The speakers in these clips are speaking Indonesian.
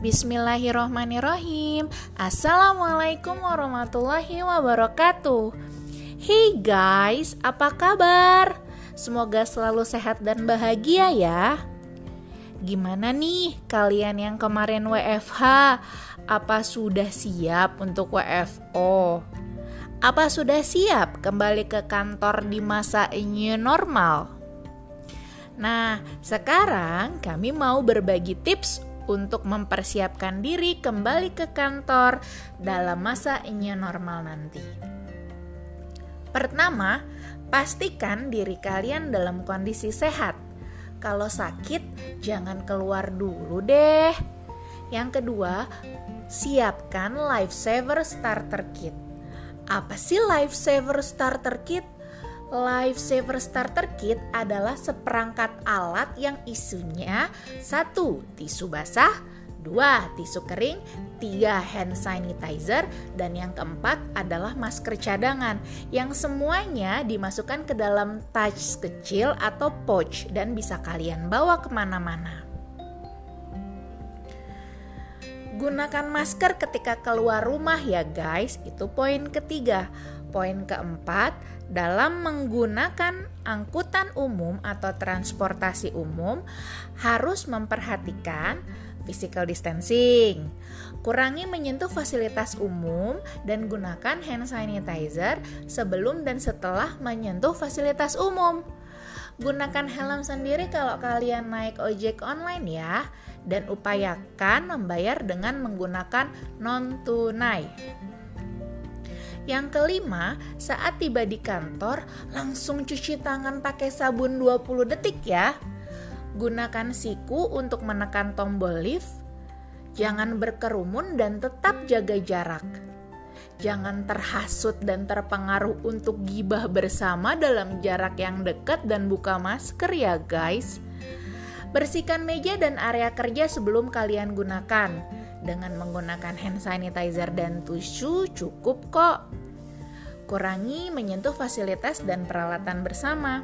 Bismillahirrohmanirrohim Assalamualaikum warahmatullahi wabarakatuh Hey guys, apa kabar? Semoga selalu sehat dan bahagia ya Gimana nih kalian yang kemarin WFH? Apa sudah siap untuk WFO? Apa sudah siap kembali ke kantor di masa new normal? Nah, sekarang kami mau berbagi tips untuk mempersiapkan diri kembali ke kantor dalam masa new normal nanti. Pertama, pastikan diri kalian dalam kondisi sehat. Kalau sakit, jangan keluar dulu deh. Yang kedua, siapkan lifesaver starter kit. Apa sih lifesaver starter kit? Lifesaver Starter Kit adalah seperangkat alat yang isinya satu tisu basah, dua tisu kering, tiga hand sanitizer, dan yang keempat adalah masker cadangan yang semuanya dimasukkan ke dalam touch kecil atau pouch dan bisa kalian bawa ke mana-mana. Gunakan masker ketika keluar rumah ya guys, itu poin ketiga. Poin keempat, dalam menggunakan angkutan umum atau transportasi umum harus memperhatikan physical distancing. Kurangi menyentuh fasilitas umum dan gunakan hand sanitizer sebelum dan setelah menyentuh fasilitas umum. Gunakan helm sendiri kalau kalian naik ojek online ya dan upayakan membayar dengan menggunakan non tunai. Yang kelima, saat tiba di kantor, langsung cuci tangan pakai sabun 20 detik ya. Gunakan siku untuk menekan tombol lift. Jangan berkerumun dan tetap jaga jarak. Jangan terhasut dan terpengaruh untuk gibah bersama dalam jarak yang dekat dan buka masker ya guys. Bersihkan meja dan area kerja sebelum kalian gunakan dengan menggunakan hand sanitizer dan tisu cukup kok. Kurangi menyentuh fasilitas dan peralatan bersama.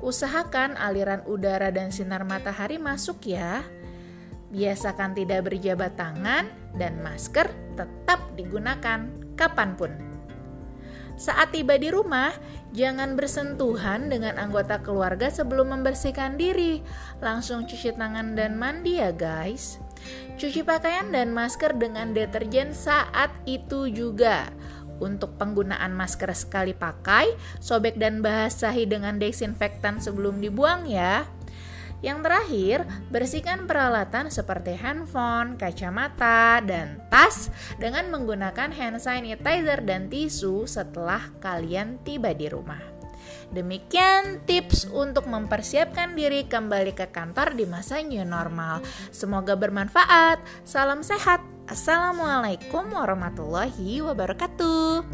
Usahakan aliran udara dan sinar matahari masuk ya. Biasakan tidak berjabat tangan dan masker tetap digunakan kapan pun. Saat tiba di rumah, jangan bersentuhan dengan anggota keluarga sebelum membersihkan diri. Langsung cuci tangan dan mandi ya guys. Cuci pakaian dan masker dengan deterjen saat itu juga. Untuk penggunaan masker sekali pakai, sobek dan basahi dengan desinfektan sebelum dibuang ya. Yang terakhir, bersihkan peralatan seperti handphone, kacamata, dan tas dengan menggunakan hand sanitizer dan tisu setelah kalian tiba di rumah. Demikian tips untuk mempersiapkan diri kembali ke kantor di masa new normal. Semoga bermanfaat. Salam sehat. Assalamualaikum warahmatullahi wabarakatuh.